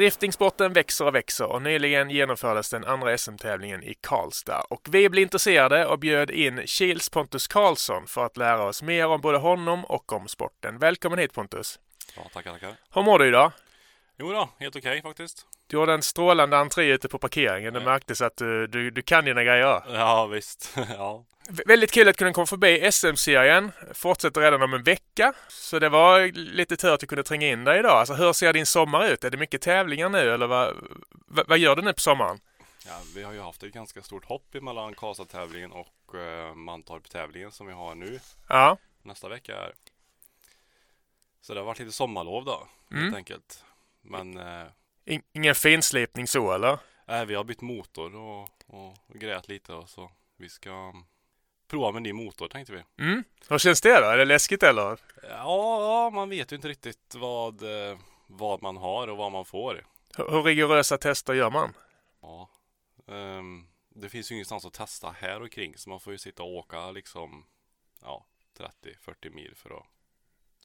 Driftingsporten växer och växer och nyligen genomfördes den andra SM-tävlingen i Karlstad. Och vi blev intresserade och bjöd in Kils Pontus Karlsson för att lära oss mer om både honom och om sporten. Välkommen hit Pontus! Ja, tackar, tackar. Hur mår du idag? Jo då, helt okej okay, faktiskt. Du har en strålande entré ute på parkeringen. Det märktes att du, du, du kan dina grejer. Ja, visst. ja. Väldigt kul att kunna komma förbi SM-serien. Fortsätter redan om en vecka. Så det var lite tur att du kunde tränga in dig idag. Alltså, hur ser din sommar ut? Är det mycket tävlingar nu eller vad, vad, vad gör du nu på sommaren? Ja, vi har ju haft ett ganska stort hopp mellan Karlstad-tävlingen och uh, Mantorp-tävlingen som vi har nu. Ja. Nästa vecka. Är. Så det har varit lite sommarlov då, mm. helt enkelt. Men... Uh, Ingen finslipning så eller? Nej, vi har bytt motor och, och, och grejat lite och så. Vi ska prova med ny motor tänkte vi. Mm. Hur känns det då? Är det läskigt eller? Ja, man vet ju inte riktigt vad, eh, vad man har och vad man får. Hur, hur rigorösa tester gör man? Ja, um, det finns ju ingenstans att testa här och kring så man får ju sitta och åka liksom ja, 30-40 mil för att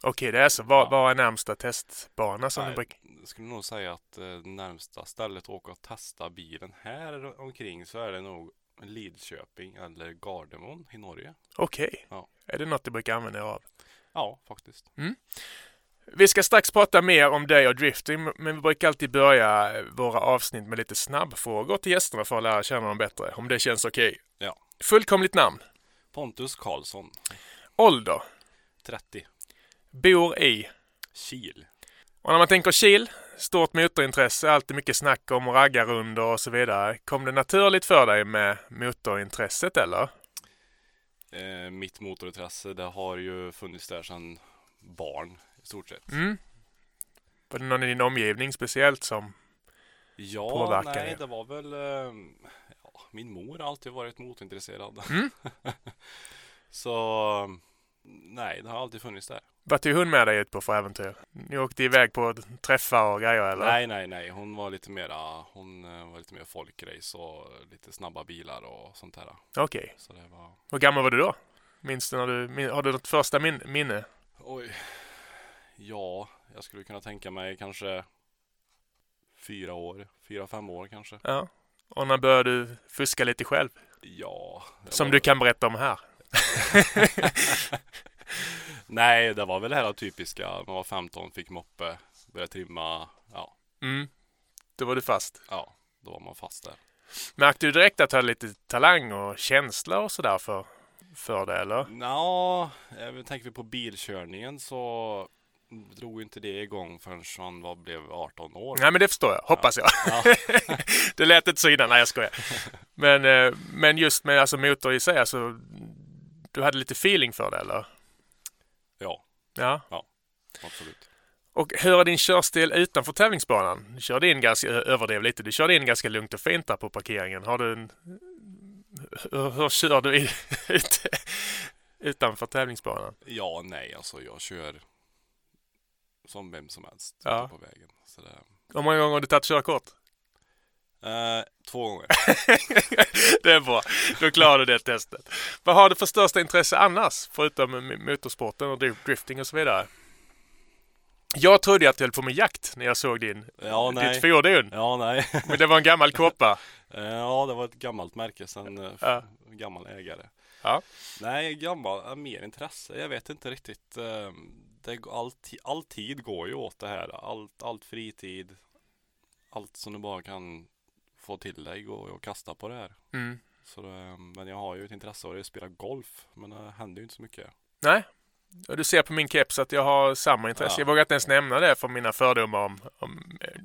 Okej, det är så. Var, ja. är närmsta testbana som Nej, du Jag skulle nog säga att eh, närmsta stället att åka och testa bilen här omkring så är det nog Lidköping eller Gardermoen i Norge. Okej. Ja. Är det något du brukar använda er av? Ja, faktiskt. Mm. Vi ska strax prata mer om dig och drifting, men vi brukar alltid börja våra avsnitt med lite snabbfrågor till gästerna för att lära känna dem bättre, om det känns okej. Okay. Ja. Fullkomligt namn? Pontus Karlsson. Ålder? 30. Bor i? Kil. Och när man tänker Kil stort motorintresse, alltid mycket snack om raggarrundor och så vidare. Kom det naturligt för dig med motorintresset eller? Eh, mitt motorintresse det har ju funnits där sedan barn i stort sett. Mm. Var det någon i din omgivning speciellt som ja, påverkade? Nej, det var väl eh, ja, min mor har alltid varit motorintresserad. Mm. så nej, det har alltid funnits där. Vad tog hon med dig ut på för äventyr? Ni åkte iväg på träffar och grejer eller? Nej, nej, nej. Hon var lite mera, hon eh, var lite mer folkrace och lite snabba bilar och sånt här. Okej. Okay. var... Hur gammal var du då? Minns du när du, har du något första min minne? Oj. Ja, jag skulle kunna tänka mig kanske fyra år, fyra, fem år kanske. Ja. Och när började du fuska lite själv? Ja. Som var... du kan berätta om här. Nej, det var väl det här typiska. Man var 15, fick moppe, började trimma. Ja. Mm. Då var du fast? Ja, då var man fast där. Märkte du direkt att du hade lite talang och känsla och sådär för, för det eller? Ja, tänker vi på bilkörningen så drog inte det igång förrän han var, blev 18 år. Nej men det förstår jag, hoppas ja. jag. Ja. det lät inte så innan, nej jag skojar. Men, eh, men just med alltså motor i sig, alltså, du hade lite feeling för det eller? Ja. Ja. Ja, absolut. Och hur är din körstil utanför tävlingsbanan? Du körde in ganska, överdrev lite, du körde in ganska lugnt och fint där på parkeringen. Har du en, hur, hur kör du i, utanför tävlingsbanan? Ja, nej, alltså jag kör som vem som helst ja. på vägen. Så det... Hur många gånger har du tagit körkort? Uh, två gånger. det är bra. Då klarar du det testet. Vad har du för största intresse annars? Förutom motorsporten och drifting och så vidare. Jag trodde att du höll på med jakt när jag såg din, ja, nej. ditt fordon. Ja, nej. Men det var en gammal koppa. Ja, det var ett gammalt märke sen eh, ja. gammal ägare. Ja. Nej, gammal, mer intresse. Jag vet inte riktigt. Det, all, all tid går ju åt det här. Allt, allt fritid. Allt som du bara kan få till dig och, och kasta på det här. Mm. Så det, men jag har ju ett intresse av att spela golf. Men det händer ju inte så mycket. Nej. Du ser på min keps att jag har samma intresse. Ja. Jag vågar inte ens nämna det för mina fördomar om, om eh,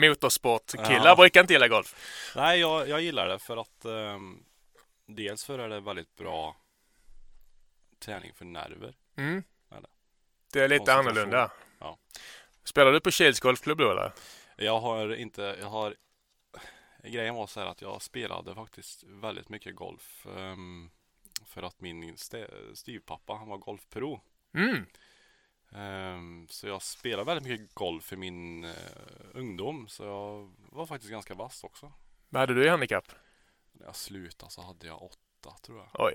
motorsportkillar ja. brukar inte gilla golf. Nej, jag, jag gillar det för att um, dels för är det väldigt bra träning för nerver. Mm. Det är lite annorlunda. Ja. Spelar du på Kils golfklubb då eller? Jag har inte, jag har Grejen var så här att jag spelade faktiskt väldigt mycket golf ehm, För att min st- styvpappa han var golfpro Mm. Ehm, Så jag spelade väldigt mycket golf i min eh, ungdom Så jag var faktiskt ganska vass också Vad hade du i handikapp? När jag slutade så hade jag åtta tror jag Oj.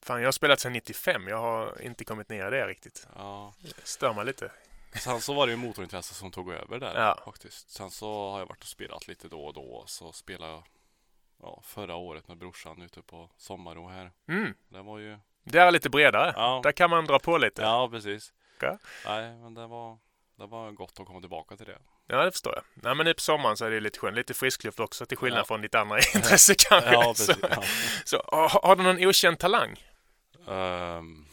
Fan, jag har spelat sedan 95. Jag har inte kommit ner i det riktigt. Ja stör mig lite. Sen så var det ju motorintresse som tog över där Ja. faktiskt. Sen så har jag varit och spelat lite då och då. Så spelade jag ja, förra året med brorsan ute på Sommarro här. Mm. Det var ju... Det är lite bredare. Ja, Där kan man dra på lite. ja precis. Okej. Nej, men det var, det var gott att komma tillbaka till det. Ja, det förstår jag. Nej, men nu på sommaren så är det lite skönt. Lite friskluft också, till skillnad Ja. från ditt andra intresse kanske. Ja, så, precis. Ja. så, har, har du någon okänd talang? Ehm,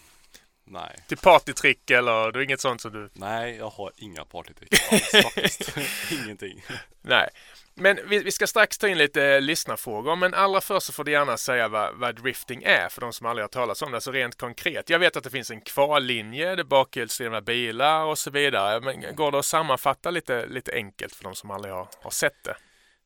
nej. Till partytrick eller du inget sånt som du... Nej, jag har inga partytrick alls faktiskt. Ingenting. Nej. Men vi, vi ska strax ta in lite eh, lyssnarfrågor. Men allra först så får du gärna säga vad, vad drifting är för de som aldrig har talat om det. Så rent konkret. Jag vet att det finns en kvallinje, det är bakhjulsdrivna bilar och så vidare. Men går det att sammanfatta lite, lite enkelt för de som aldrig har, har sett det?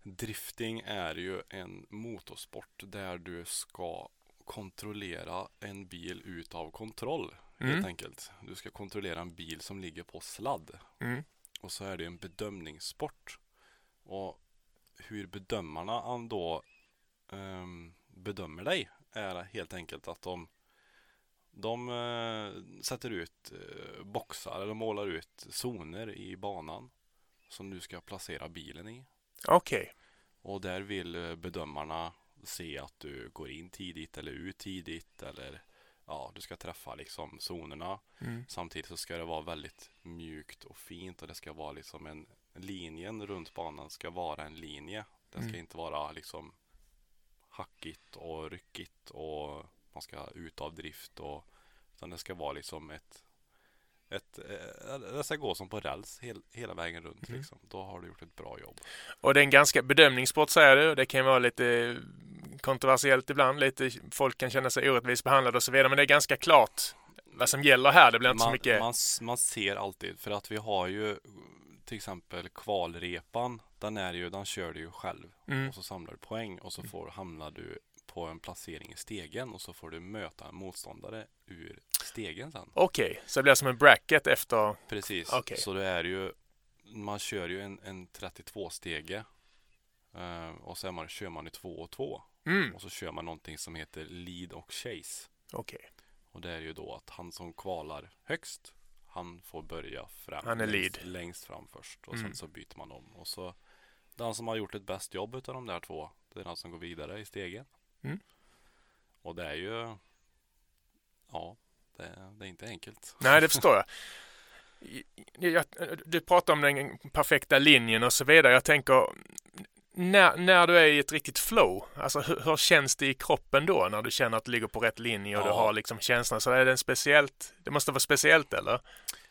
Drifting är ju en motorsport där du ska kontrollera en bil utav kontroll. Helt Mm. enkelt. Du ska kontrollera en bil som ligger på sladd. Mm. Och så är det en bedömningssport. Och hur bedömarna an- då ehm, bedömer dig är helt enkelt att de de eh, sätter ut eh, boxar eller målar ut zoner i banan som du ska placera bilen i. Okej. Och där vill eh, bedömarna se att du går in tidigt eller ut tidigt eller ja, du ska träffa liksom zonerna. Mm. Samtidigt så ska det vara väldigt mjukt och fint och det ska vara liksom en linjen runt banan ska vara en linje. Det ska Mm. inte vara liksom hackigt och ryckigt och man ska ut av drift och utan det ska vara liksom ett ett, eh, det ska gå som på räls hel, hela vägen runt Mm. liksom. Då har du gjort ett bra jobb. Och det är en ganska bedömningssport säger du. Det kan vara lite kontroversiellt ibland. Lite, folk kan känna sig orättvist behandlade och så vidare. Men det är ganska klart vad som gäller här. Det blir inte så man, mycket... man, man ser alltid för att vi har ju till exempel kvalrepan. Den är ju, den kör du ju själv Mm. och så samlar du poäng och så får, hamnar du på en placering i stegen och så får du möta en motståndare ur stegen sen. Okej, så det blir som en bracket efter... Precis, Okej. så det är ju man kör ju en, en 32-stege eh, och sen man, kör man i 2 och 2 Mm, och så kör man någonting som heter lead och chase. okej. Och det är ju då att han som kvalar högst Han får börja fram Han är längst, lead. längst fram först och Mm. sen så byter man om och så Den som har gjort ett bäst jobb utav de där två Det är den som går vidare i stegen Mm. Och det är ju Ja det, det är inte enkelt Nej, det förstår jag. jag. Du pratar om den perfekta linjen och så vidare. Jag tänker, när, när du är i ett riktigt flow, alltså hur, hur känns det i kroppen då när du känner att du ligger på rätt linje och du Ja. har liksom känslan? Så är det en speciellt, det måste vara speciellt eller?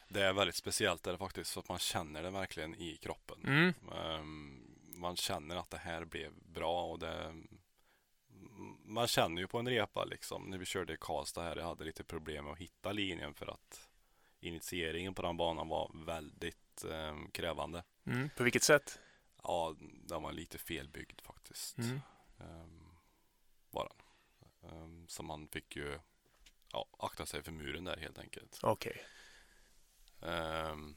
Det är väldigt speciellt är det faktiskt så att man känner det verkligen i kroppen Mm, Ehm, Man känner att det här blev bra och det Man känner ju på en repa liksom När vi körde i Karlstad här Jag hade lite problem med att hitta linjen för att Initieringen på den banan var väldigt ehm, krävande mm. På vilket sätt? Ja, den var lite felbyggd faktiskt Mm. um, Var den Ehm, Så man fick ju Ja, akta sig för muren där helt enkelt Okej. Ehm,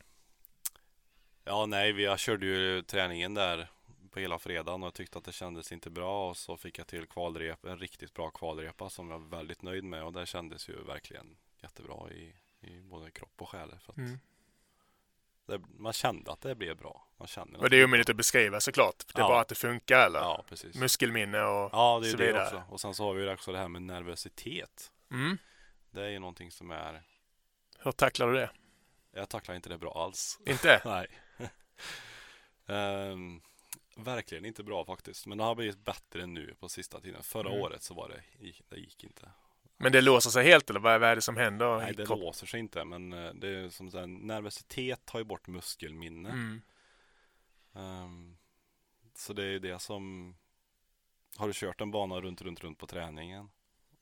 ja, nej, vi, jag körde ju träningen där på hela fredagen och jag tyckte att det kändes inte bra och så fick jag till kvalrep, en riktigt bra kvalrepa som jag var väldigt nöjd med och det kändes ju verkligen jättebra i, i både kropp och själ. För att Mm. Det, man kände att det blev bra. Man känner Och det är omöjligt att beskriva såklart. Det är Ja. bara att det funkar eller? Ja, precis. Muskelminne och Ja, det är så det vidare. också. Och sen så har vi ju också det här med nervositet. Mm. Det är ju någonting som är, Hur tacklar du det? jag tacklar inte det bra alls. Inte? Nej. Ehm, verkligen inte bra faktiskt. Men det har blivit bättre nu på sista tiden. Förra Mm. året så var det, det gick inte. Men det låser sig helt eller vad är det som händer? Nej, det låser sig inte. Men eh, det är som så här, nervositet tar ju bort muskelminne. Mm. Ehm, så det är det som Har du kört en bana runt, runt, runt på träningen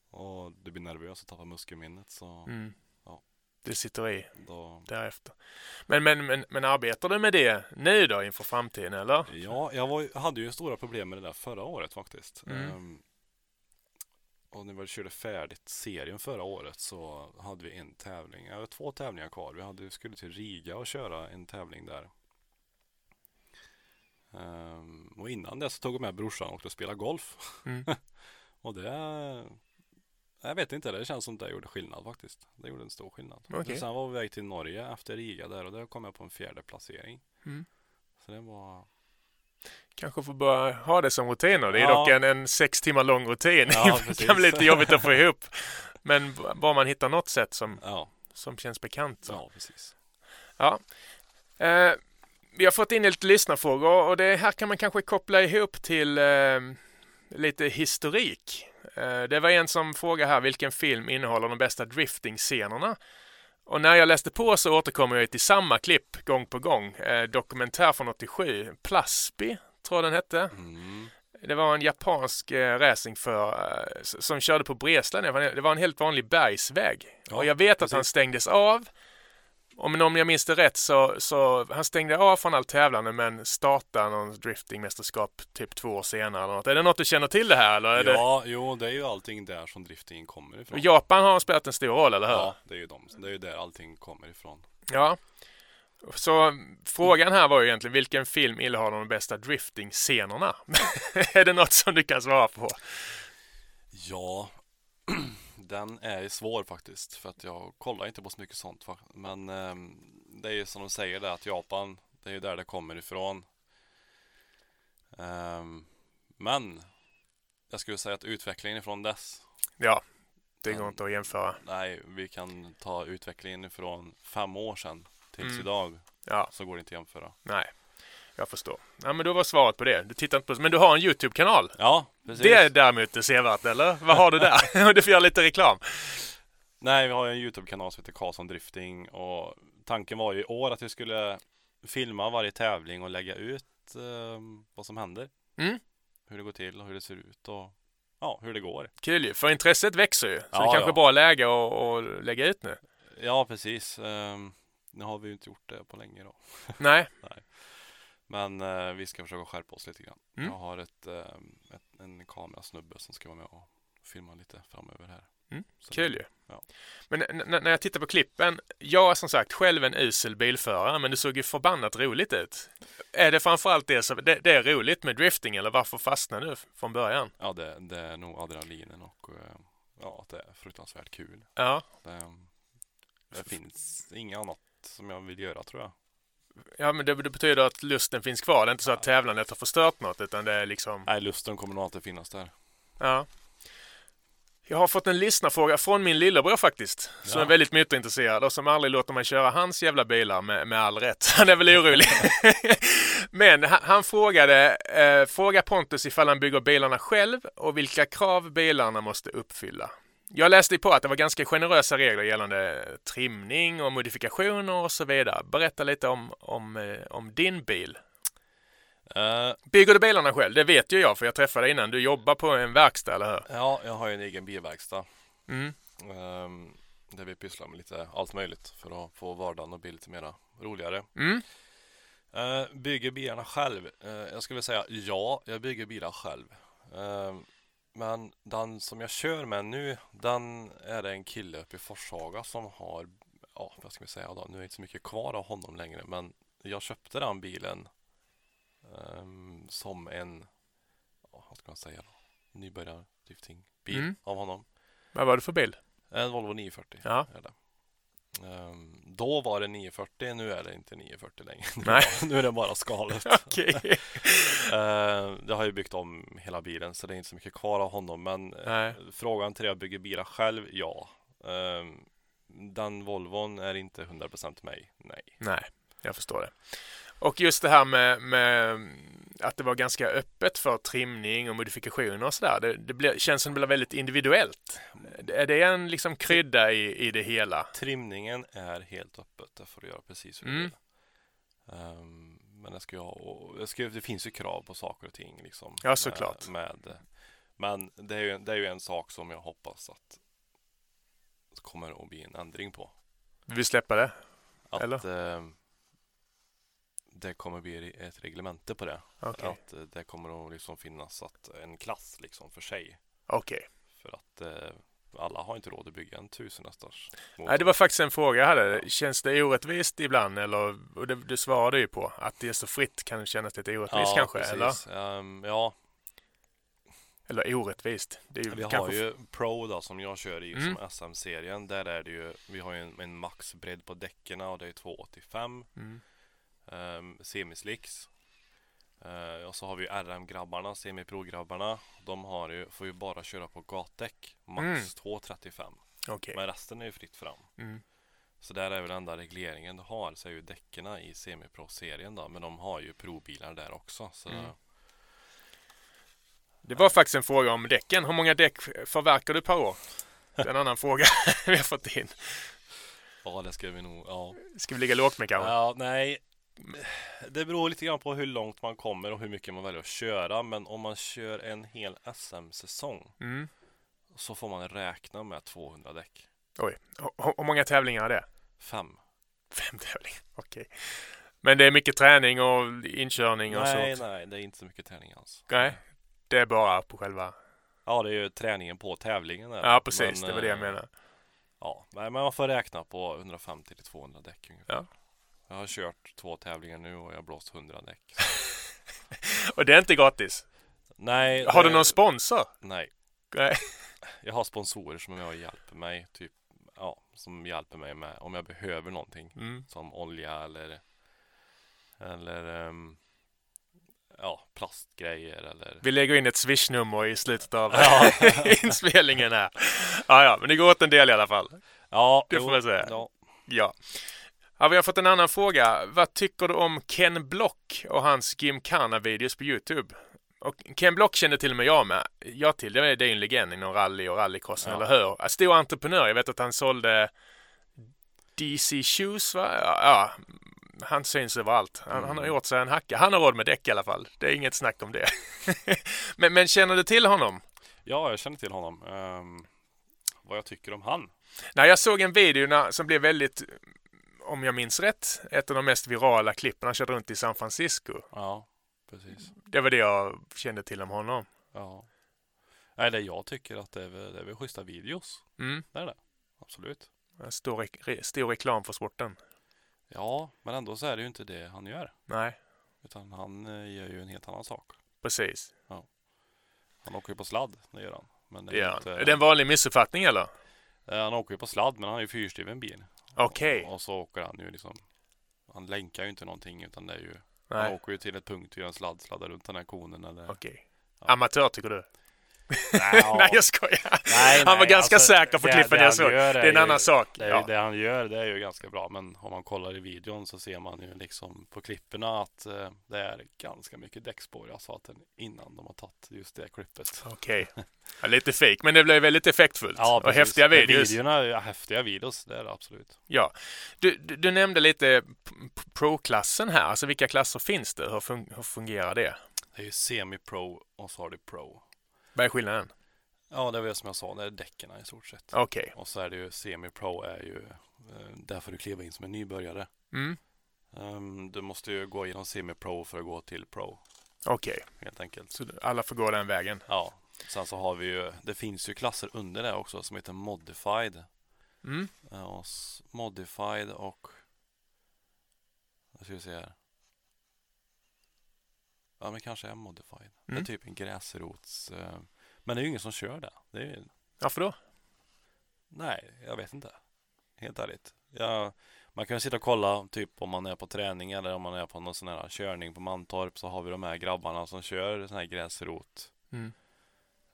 och du blir nervös och tappar muskelminnet så Mm. det sitter i Då, därefter. Men, men, men, men arbetar du med det nu då inför framtiden eller? ja, jag var, hade ju stora problem med det där förra året faktiskt. Mm. Ehm, och när vi körde färdigt serien förra året så hade vi en tävling, eller två tävlingar kvar. Vi hade, skulle till Riga och köra en tävling där. Ehm, och innan det så tog jag med brorsan och åkte och spelade golf. Mm. och det, jag vet inte, det känns som det gjorde skillnad faktiskt. Det gjorde en stor skillnad. Men Sen var vi väg till Norge efter Riga där och där kom jag på en fjärde placering. Mm. Så det var Kanske får börja ha det som rutin då. Det är Ja. dock en, en sex timmar lång rutin. Ja, det kan bli lite jobbigt att få ihop. Men bara man hittar något sätt som, Ja, som känns bekant. Så. ja precis. Ja. Eh, vi har fått in lite lyssnarfrågor och det här kan man kanske koppla ihop till eh, lite historik. Eh, det var en som frågade här vilken film innehåller de bästa drifting-scenerna? Och när jag läste på så återkommer jag till samma klipp gång på gång. Eh, dokumentär från 87, Plasby tror jag den hette. Mm. Det var en japansk eh, racing för, eh, som körde på Breslan. Det var en- helt vanlig bergsväg. Ja, och jag vet att precis. han stängdes av. Om, om jag minns det rätt så, så han stängde av från allt tävlande men startade någon driftingmästerskap typ två år senare. Eller något. Är det något du känner till det här? Eller är det... Ja, jo, det är ju allting där som driftingen kommer ifrån. Och Japan har spelat en stor roll, eller hur? Ja, det är ju de. Det är ju där allting kommer ifrån. Ja. Så frågan här var ju egentligen vilken film innehåller de bästa drifting-scenerna? är det något som du kan svara på? Ja, den är svår faktiskt. För att jag kollar inte på så mycket sånt. Men ehm, det är ju som de säger där att Japan, det är ju där det kommer ifrån. Ehm, men jag skulle säga att utvecklingen ifrån dess Ja, det går inte att jämföra. Nej, vi kan ta utvecklingen ifrån fem år sedan tills Mm. idag. Ja, Så går det inte att jämföra. nej. Jag förstår. Ja, men då var svaret på det. Du tittar inte på Men du har en YouTube-kanal. Ja, precis. Det är däremot det sevärt, eller? Vad har du där? du får göra lite reklam. Nej, vi har ju en YouTube-kanal som heter Karlsson Drifting och tanken var ju i år att vi skulle filma varje tävling och lägga ut eh, vad som händer. Mm. Hur det går till och hur det ser ut och ja, hur det går. Kul ju, för intresset växer ju. Så Ja, det kanske är ja. bra läge att, att lägga ut nu. Ja, precis. Ehm, nu har vi ju inte gjort det på länge då. Nej, Men eh, vi ska försöka skärpa oss lite grann. Mm. Jag har ett, ehm, ett, en kamerasnubbe som ska vara med och filma lite framöver här. Mm, kul ju. Ja. Men när jag tittar på klippen, jag är som sagt själv en usel bilförare, men det såg ju förbannat roligt ut. Är det framförallt det som, det, det är roligt med drifting, eller varför fastnade du från början? Ja, det, det är nog adrenalinen och eh, ja, att det är fruktansvärt kul. Ja, Det, det finns inget annat som jag vill göra tror jag. Ja men det, det betyder att lusten finns kvar. Det är inte så att tävlandet har förstört något, utan det är liksom, Nej, lusten kommer nog alltid finnas där. ja. Jag har fått en lyssnarfråga från min lillebror faktiskt, som Ja. är väldigt motorintresserad och som aldrig låter mig köra hans jävla bilar med, med all rätt. Han är väl orolig. Men han, han frågade, eh, fråga Pontus ifall han bygger bilarna själv och vilka krav bilarna måste uppfylla. Jag läste på att det var ganska generösa regler gällande trimning och modifikationer och så vidare. Berätta lite om, om, eh, om din bil. Eh, Bygger du bilarna själv? Det vet ju jag för jag träffade dig innan. Du jobbar på en verkstad, eller hur? ja, jag har ju en egen bilverkstad. Mm. ehm, där vi pysslar med lite allt möjligt för att få vardagen att bli lite mera roligare. Mm. Eh, bygger bilarna själv? Jag skulle säga ja, jag bygger bilar själv. Eh, men den som jag kör med nu, den är det en kille uppe i Forshaga som har, ja vad ska vi säga då, nu är det inte så mycket kvar av honom längre, men jag köpte den bilen ehm, som en, vad ska man säga då, nybörjardriftingbil Mm. av honom. Vad var det för bil? En Volvo 940 Ja. är det. Ehm, då var det 940, nu är det inte 940 längre. Nej. nu är det bara skalet. Okej. Ehm, jag har ju byggt om hela bilen så det är inte så mycket kvar av honom. Men eh, Nej. frågan till det jag bygger bilar själv, ja. Ehm, den Volvon är inte 100% mig, nej. Nej, jag förstår det. Och just det här med, med att det var ganska öppet för trimning och modifikationer och sådär. Det, det blir, känns som det blir väldigt individuellt. Är det en liksom krydda i, i det hela? Trimningen är helt öppet, där får du göra precis hur du Mm. vill. Ehm, men det, ska jag, och det, ska, det finns ju krav på saker och ting. Liksom, Ja, såklart. Med, med, men det är, ju, det är ju en sak som jag hoppas att kommer att bli en ändring på. Vi släppa det? Att Eller? eh, det kommer bli ett reglemente på det. Okej. Att eh, det kommer att liksom finnas att en klass liksom för sig. Okej. För att eh, alla har inte råd att bygga en tusen hästars motor. Nej, det var faktiskt en fråga jag hade. Känns det orättvist ibland? Eller, och det, du svarade ju på att det är så fritt kan kännas lite orättvist ja, kanske? precis. Eller? Ehm, ja, eller orättvist? Det är ju vi kanske har ju Pro då som jag kör i Mm. som SM-serien. Där är det ju, vi har ju en, en maxbredd på däcken och det är 285. Mm. Um, semislicks. Eh, och så har vi RM-grabbarna, semipro-grabbarna. De har ju, får ju bara köra på gatdäck. Max Mm. 235. Okej. Men resten är ju fritt fram. Mm. Så där är väl enda regleringen du har så är ju däcken i semipro-serien då. Men de har ju probilar där också. Så Mm. Det var faktiskt en fråga om däcken. Hur många däck förverkar du per år? Det är en annan fråga vi har fått in. ja, det ska vi nog. Ja. Ska vi ligga lågt med kanske? ja, nej. Det beror lite grann på hur långt man kommer och hur mycket man väljer att köra. Men om man kör en hel SM-säsong Mm. så får man räkna med 200 däck. Oj, hur många tävlingar är det? Fem. Fem tävlingar, okej. Men det är mycket träning och inkörning och Nej, sånt? nej, det är inte så mycket träning alls. Nej, det är bara på själva... Ja, det är ju träningen på tävlingen. Där. Ja, precis. Men, det var det jag eh, menade. Ja, nej, men man får räkna på 150 till 200 däck ungefär. Ja. Jag har kört två tävlingar nu och jag har blåst 100 däck. Och det är inte gratis? Nej. Har det- du någon sponsor? Nej, Nej. jag har sponsorer som och hjälper mig. Typ, ja, som hjälper mig med om jag behöver någonting. Mm. Som olja eller eller ehm, ja, plastgrejer eller Vi lägger in ett swishnummer i slutet av Ja. inspelningen här. Ja, ja, men det går åt en del i alla fall. Ja, Det får man säga. Ja. Ja. Ja. Vi har fått en annan fråga. Vad tycker du om Ken Block och hans Gymkhana-videos på Youtube? Och Ken Block kände till och med jag med. Jag till. Det är ju en legend inom rally och rallycrossen, Ja. eller hur? Stor entreprenör. Jag vet att han sålde DC Shoes, va? Ja, ja. han syns överallt. Han, han har Mm. gjort sig en hacka. Han har råd med däck i alla fall. Det är inget snack om det. men, men känner du till honom? ja, jag känner till honom. Ehm, vad jag tycker om han. Nej, jag såg en video när, som blev väldigt, om jag minns rätt, ett av de mest virala klippen. Han körde runt i San Francisco. Ja, precis. Det var det jag kände till om honom. Ja. Det jag tycker att det är väl, det är väl schyssta videos. Mm. Det är det. Absolut. Stor, re- re, stor reklam för sporten. Ja, men ändå så är det ju inte det han gör. Nej, Utan han eh, gör ju en helt annan sak. precis. Han åker ju på sladd, det gör han. Men det är han. inte, Är det en vanlig missuppfattning eller? Eh, Han åker ju på sladd, men han har ju fyrhjulsdriven bil. Okej. Och så åker han ju liksom Han länkar ju inte någonting utan det är ju Han Nej, åker ju till ett punkt och gör en sladd, sladdar runt den här konen eller okej. Ja. Amatör tycker du? Ja. Nej, jag skojar. Nej, Han var nej, ganska alltså, säker på klippen jag såg. Det är en ju- annan sak. Det, Ja. det han gör det är ju ganska bra men om man kollar i videon så ser man ju liksom på klipporna att eh, det är ganska mycket däckspår i asfalten innan de har tagit just det klippet. Okej. Ja, lite fake, men det blev väldigt effektfullt. och precis. häftiga videos. Videorna ju häftiga videos, det är det absolut. Ja. Du, du, du nämnde lite pro-klassen här. Alltså vilka klasser finns det? Hur, fun- hur fungerar det? Det är ju semi-pro och så har du pro. Vad är skillnaden? Ja, det var det som jag sa, det är däcken i stort sett. Okej. Och så är det ju semi-pro är ju eh, där får du kliva in som en nybörjare. Mm. Ehm, du måste ju gå igenom semi-pro för att gå till pro Okej. helt enkelt. Så alla får gå den vägen. Ja, sen så har vi ju, det finns ju klasser under det också som heter modified. Mm. Eh, Och modified och vad ska vi se här. Ja, men kanske är modified. Det Mm. är typ en gräsrots... eh, Men det är ju ingen som kör det. det är, ju- Varför då? nej, jag vet inte. Helt ärligt. Jag, man kan ju sitta och kolla typ om man är på träning eller om man är på någon sån här körning på Mantorp så har vi de här grabbarna som kör sån här gräsrot Mm.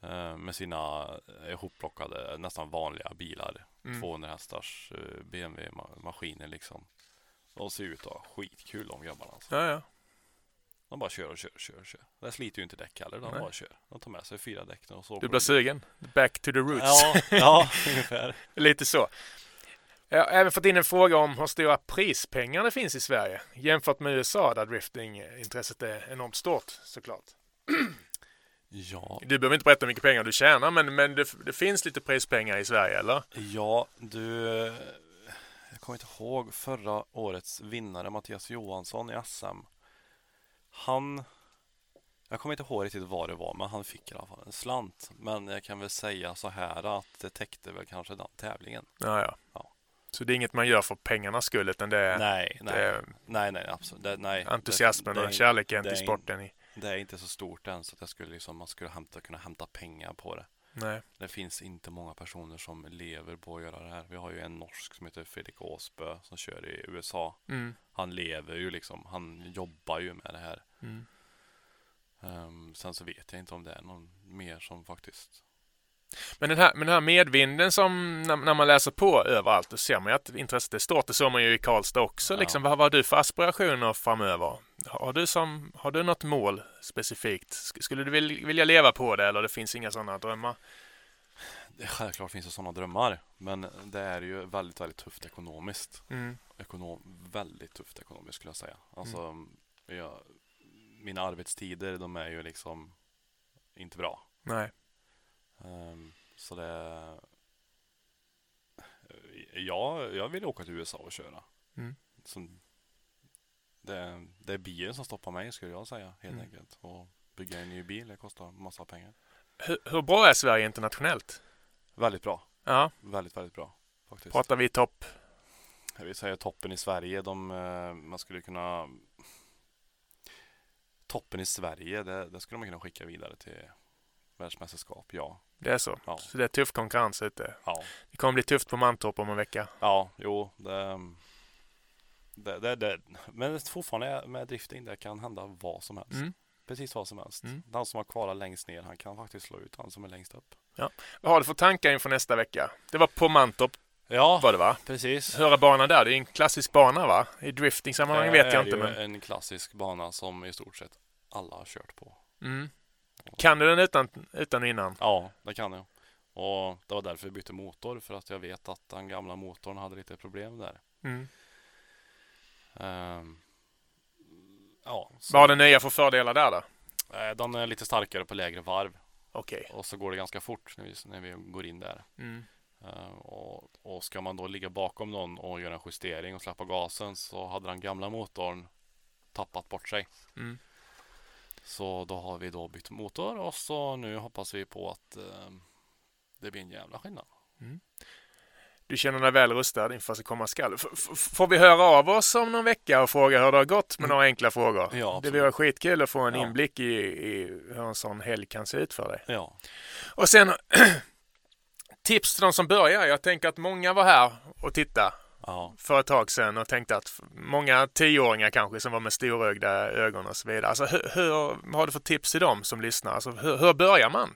eh, med sina ihopplockade nästan vanliga bilar. Mm. 200 hästars eh, BMW-maskiner liksom. De ser ut att ha skitkul de grabbarna. Alltså. Ja, ja. De bara kör och kör och kör och kör. Det sliter ju inte däck heller. De Nej. bara kör. De tar med sig fyra däck och så Du blir sugen? Back to the roots. Ja, ja, ungefär. Lite så. Jag har även fått in en fråga om hur stora prispengar det finns i Sverige jämfört med USA där driftingintresset är enormt stort såklart. Ja, Du behöver inte berätta hur mycket pengar du tjänar men, men det, det finns lite prispengar i Sverige eller? ja, du. jag kommer inte ihåg förra årets vinnare Mattias Johansson i SM. Han, jag kommer inte ihåg riktigt vad det var, men han fick i alla fall en slant. Men jag kan väl säga så här att det täckte väl kanske den tävlingen. Ja, ja. Ja. Så det är inget man gör för pengarnas skull utan det är, nej, nej, det är nej, nej, absolut. Det, nej, entusiasmen det, och det, kärleken det till sporten. I. det är inte så stort än så att jag skulle liksom, man skulle hämta, kunna hämta pengar på det. Nej. Det finns inte många personer som lever på att göra det här. Vi har ju en norsk som heter Fredrik Åsbö som kör i USA. Mm. Han lever ju liksom, han jobbar ju med det här. Mm. Ehm, sen så vet jag inte om det är någon mer som faktiskt Men den här, men den här medvinden som när, när man läser på överallt, då ser man ju att intresset är stort. Det såg man ju i Karlstad också. Ja. Liksom, vad har du för aspirationer framöver? Har du, som, har du något mål specifikt? Sk- Skulle du vil, vilja leva på det eller det finns inga sådana drömmar? det, Självklart finns det sådana drömmar Men det är ju väldigt, väldigt tufft ekonomiskt Mm. Ekonom, Väldigt tufft ekonomiskt skulle jag säga Alltså jag, Mina arbetstider de är ju liksom Inte bra Nej. Ehm, Så det Ja, jag vill åka till USA och köra Mm. Som, det, det är bilen som stoppar mig skulle jag säga helt Mm. enkelt Och bygga en ny bil, det kostar massa pengar Hur, hur bra är Sverige internationellt? Väldigt bra, Ja, väldigt, väldigt bra faktiskt pratar vi topp? Jag vill säga toppen i Sverige, de, eh, man skulle kunna Toppen i Sverige, det, det skulle man kunna skicka vidare till världsmästerskap, ja. Det är så. Ja, Så det är tuff konkurrens ute. ja, Det kommer bli tufft på Mantorp om en vecka. ja jo, det, det, det, det. Men fortfarande med drifting, det kan hända vad som helst. Mm. Precis vad som helst. Mm. Den som har kvalat längst ner, han kan faktiskt slå ut han som är längst upp. Vad har du för tankar inför nästa vecka? Det var på Mantorp Ja, var det va? precis. Är banan där? Det är en klassisk bana va? I drifting-sammanhang Det vet är jag inte ju men... en klassisk bana som i stort sett alla har kört på. Mm. Kan du den utan, utan och innan? Ja, det kan jag. Och det var därför vi bytte motor för att jag vet att den gamla motorn hade lite problem där. Mm. Ehm, ja, så, Vad har den nya för fördelar där då? eh, den är lite starkare på lägre varv Okej. och så går det ganska fort när vi, när vi går in där. Mm. Ehm, och, och ska man då ligga bakom någon och göra en justering och släppa gasen så hade den gamla motorn tappat bort sig. Mm. Så då har vi då bytt motor och så nu hoppas vi på att ehm, det blir en jävla skillnad. Du känner dig väl rustad inför att komma skall. F- får vi höra av oss om någon vecka och fråga hur det har gått med några enkla frågor? Mm. Ja, det vore skitkul att få en Ja. inblick i, i hur en sån helg kan se ut för dig. Ja, Och sen tips till de som börjar. Jag tänker att många var här och tittade ja, för ett tag sedan och tänkte att många tioåringar kanske som var med storögda ögon och så vidare. Alltså hur, hur vad har du för tips till dem som lyssnar? Alltså hur, hur börjar man?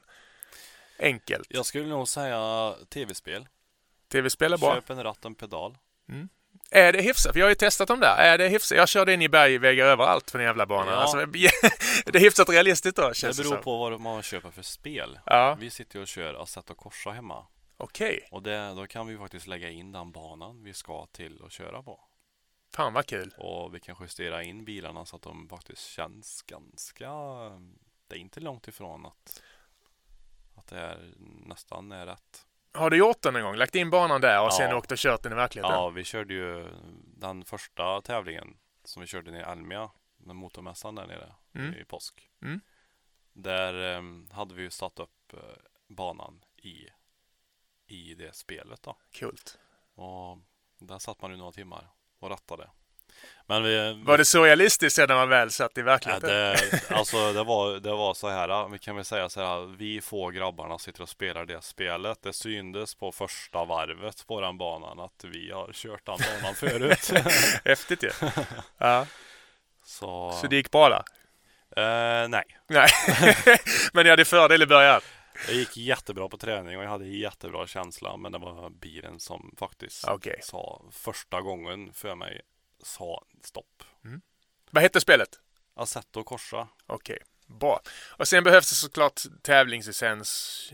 Enkelt. jag skulle nog säga tv-spel. Tv-spel är bra. Köp en ratt och en pedal. Är det hyfsat? För jag har ju testat dem där. Är det hyfsat? Jag körde in i bergväggar överallt på den jävla banan. Ja. Alltså, det är hyfsat realistiskt då Det känns det, beror som. på vad man köper för spel. Ja, Vi sitter ju och kör Assetto Corsa hemma. okej. Och det, då kan vi faktiskt lägga in den banan vi ska till och köra på. Fan vad kul. Och vi kan justera in bilarna så att de faktiskt känns ganska... Det är inte långt ifrån att, att det är nästan är rätt. Har du gjort den en gång? Lagt in banan där och Ja. sen åkt och kört den i verkligheten? Ja, vi körde ju den första tävlingen som vi körde ner i Elmia med motormässan där nere Mm. i påsk. Mm. Där eh, hade vi ju satt upp eh, banan i, i det spelet då. Coolt. Och där satt man ju några timmar och rattade. Vi... Var det så realistiskt sen när man väl satt i Ja, verkligheten? det, alltså det var, det var så här, vi kan väl säga så här, vi få grabbarna sitter och spelar det spelet. Det syndes på första varvet på den banan att vi har kört den banan förut. Häftigt ju. Ja. så, Så det gick bra där? eh, nej, Nej. Men ni hade fördel i början? det gick jättebra på träning och jag hade jättebra känsla. Men det var bilen som faktiskt Okej. sa första gången för mig sa stopp. Vad hette spelet? Assetto Corsa. Okej, bra. Och sen behövs det såklart tävlingslicens,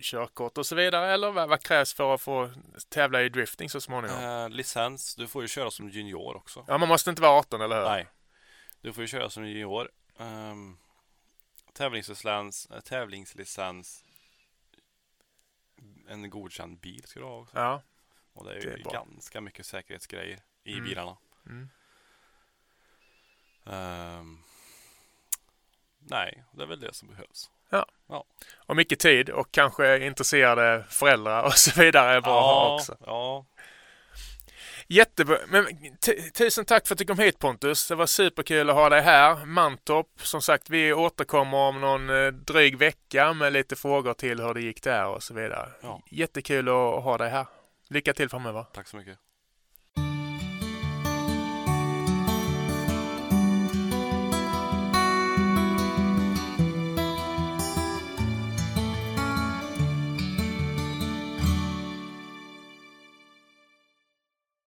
körkort och så vidare. Eller vad, vad krävs för att få tävla i drifting så småningom? Eh, licens, du får ju köra som junior också. Ja, man måste inte vara 18, eller hur? Nej, du får ju köra som junior. Um, tävlingslicens, eh, tävlingslicens. En godkänd bil ska du ha också. Ja, Och det är Det ju är bra. ganska mycket säkerhetsgrejer i Mm. bilarna. Mm. Ehm, nej, det är väl det som behövs. Och mycket tid och kanske intresserade föräldrar och så vidare är bra att ha också. ja, Jättebra. Men tusen tack för att du kom hit Pontus. Det var superkul att ha dig här. Mantorp, som sagt, vi återkommer om någon eh, dryg vecka med lite frågor till hur det gick där och så vidare. Ja. Jättekul att ha dig här. Lycka till framöver. tack så mycket.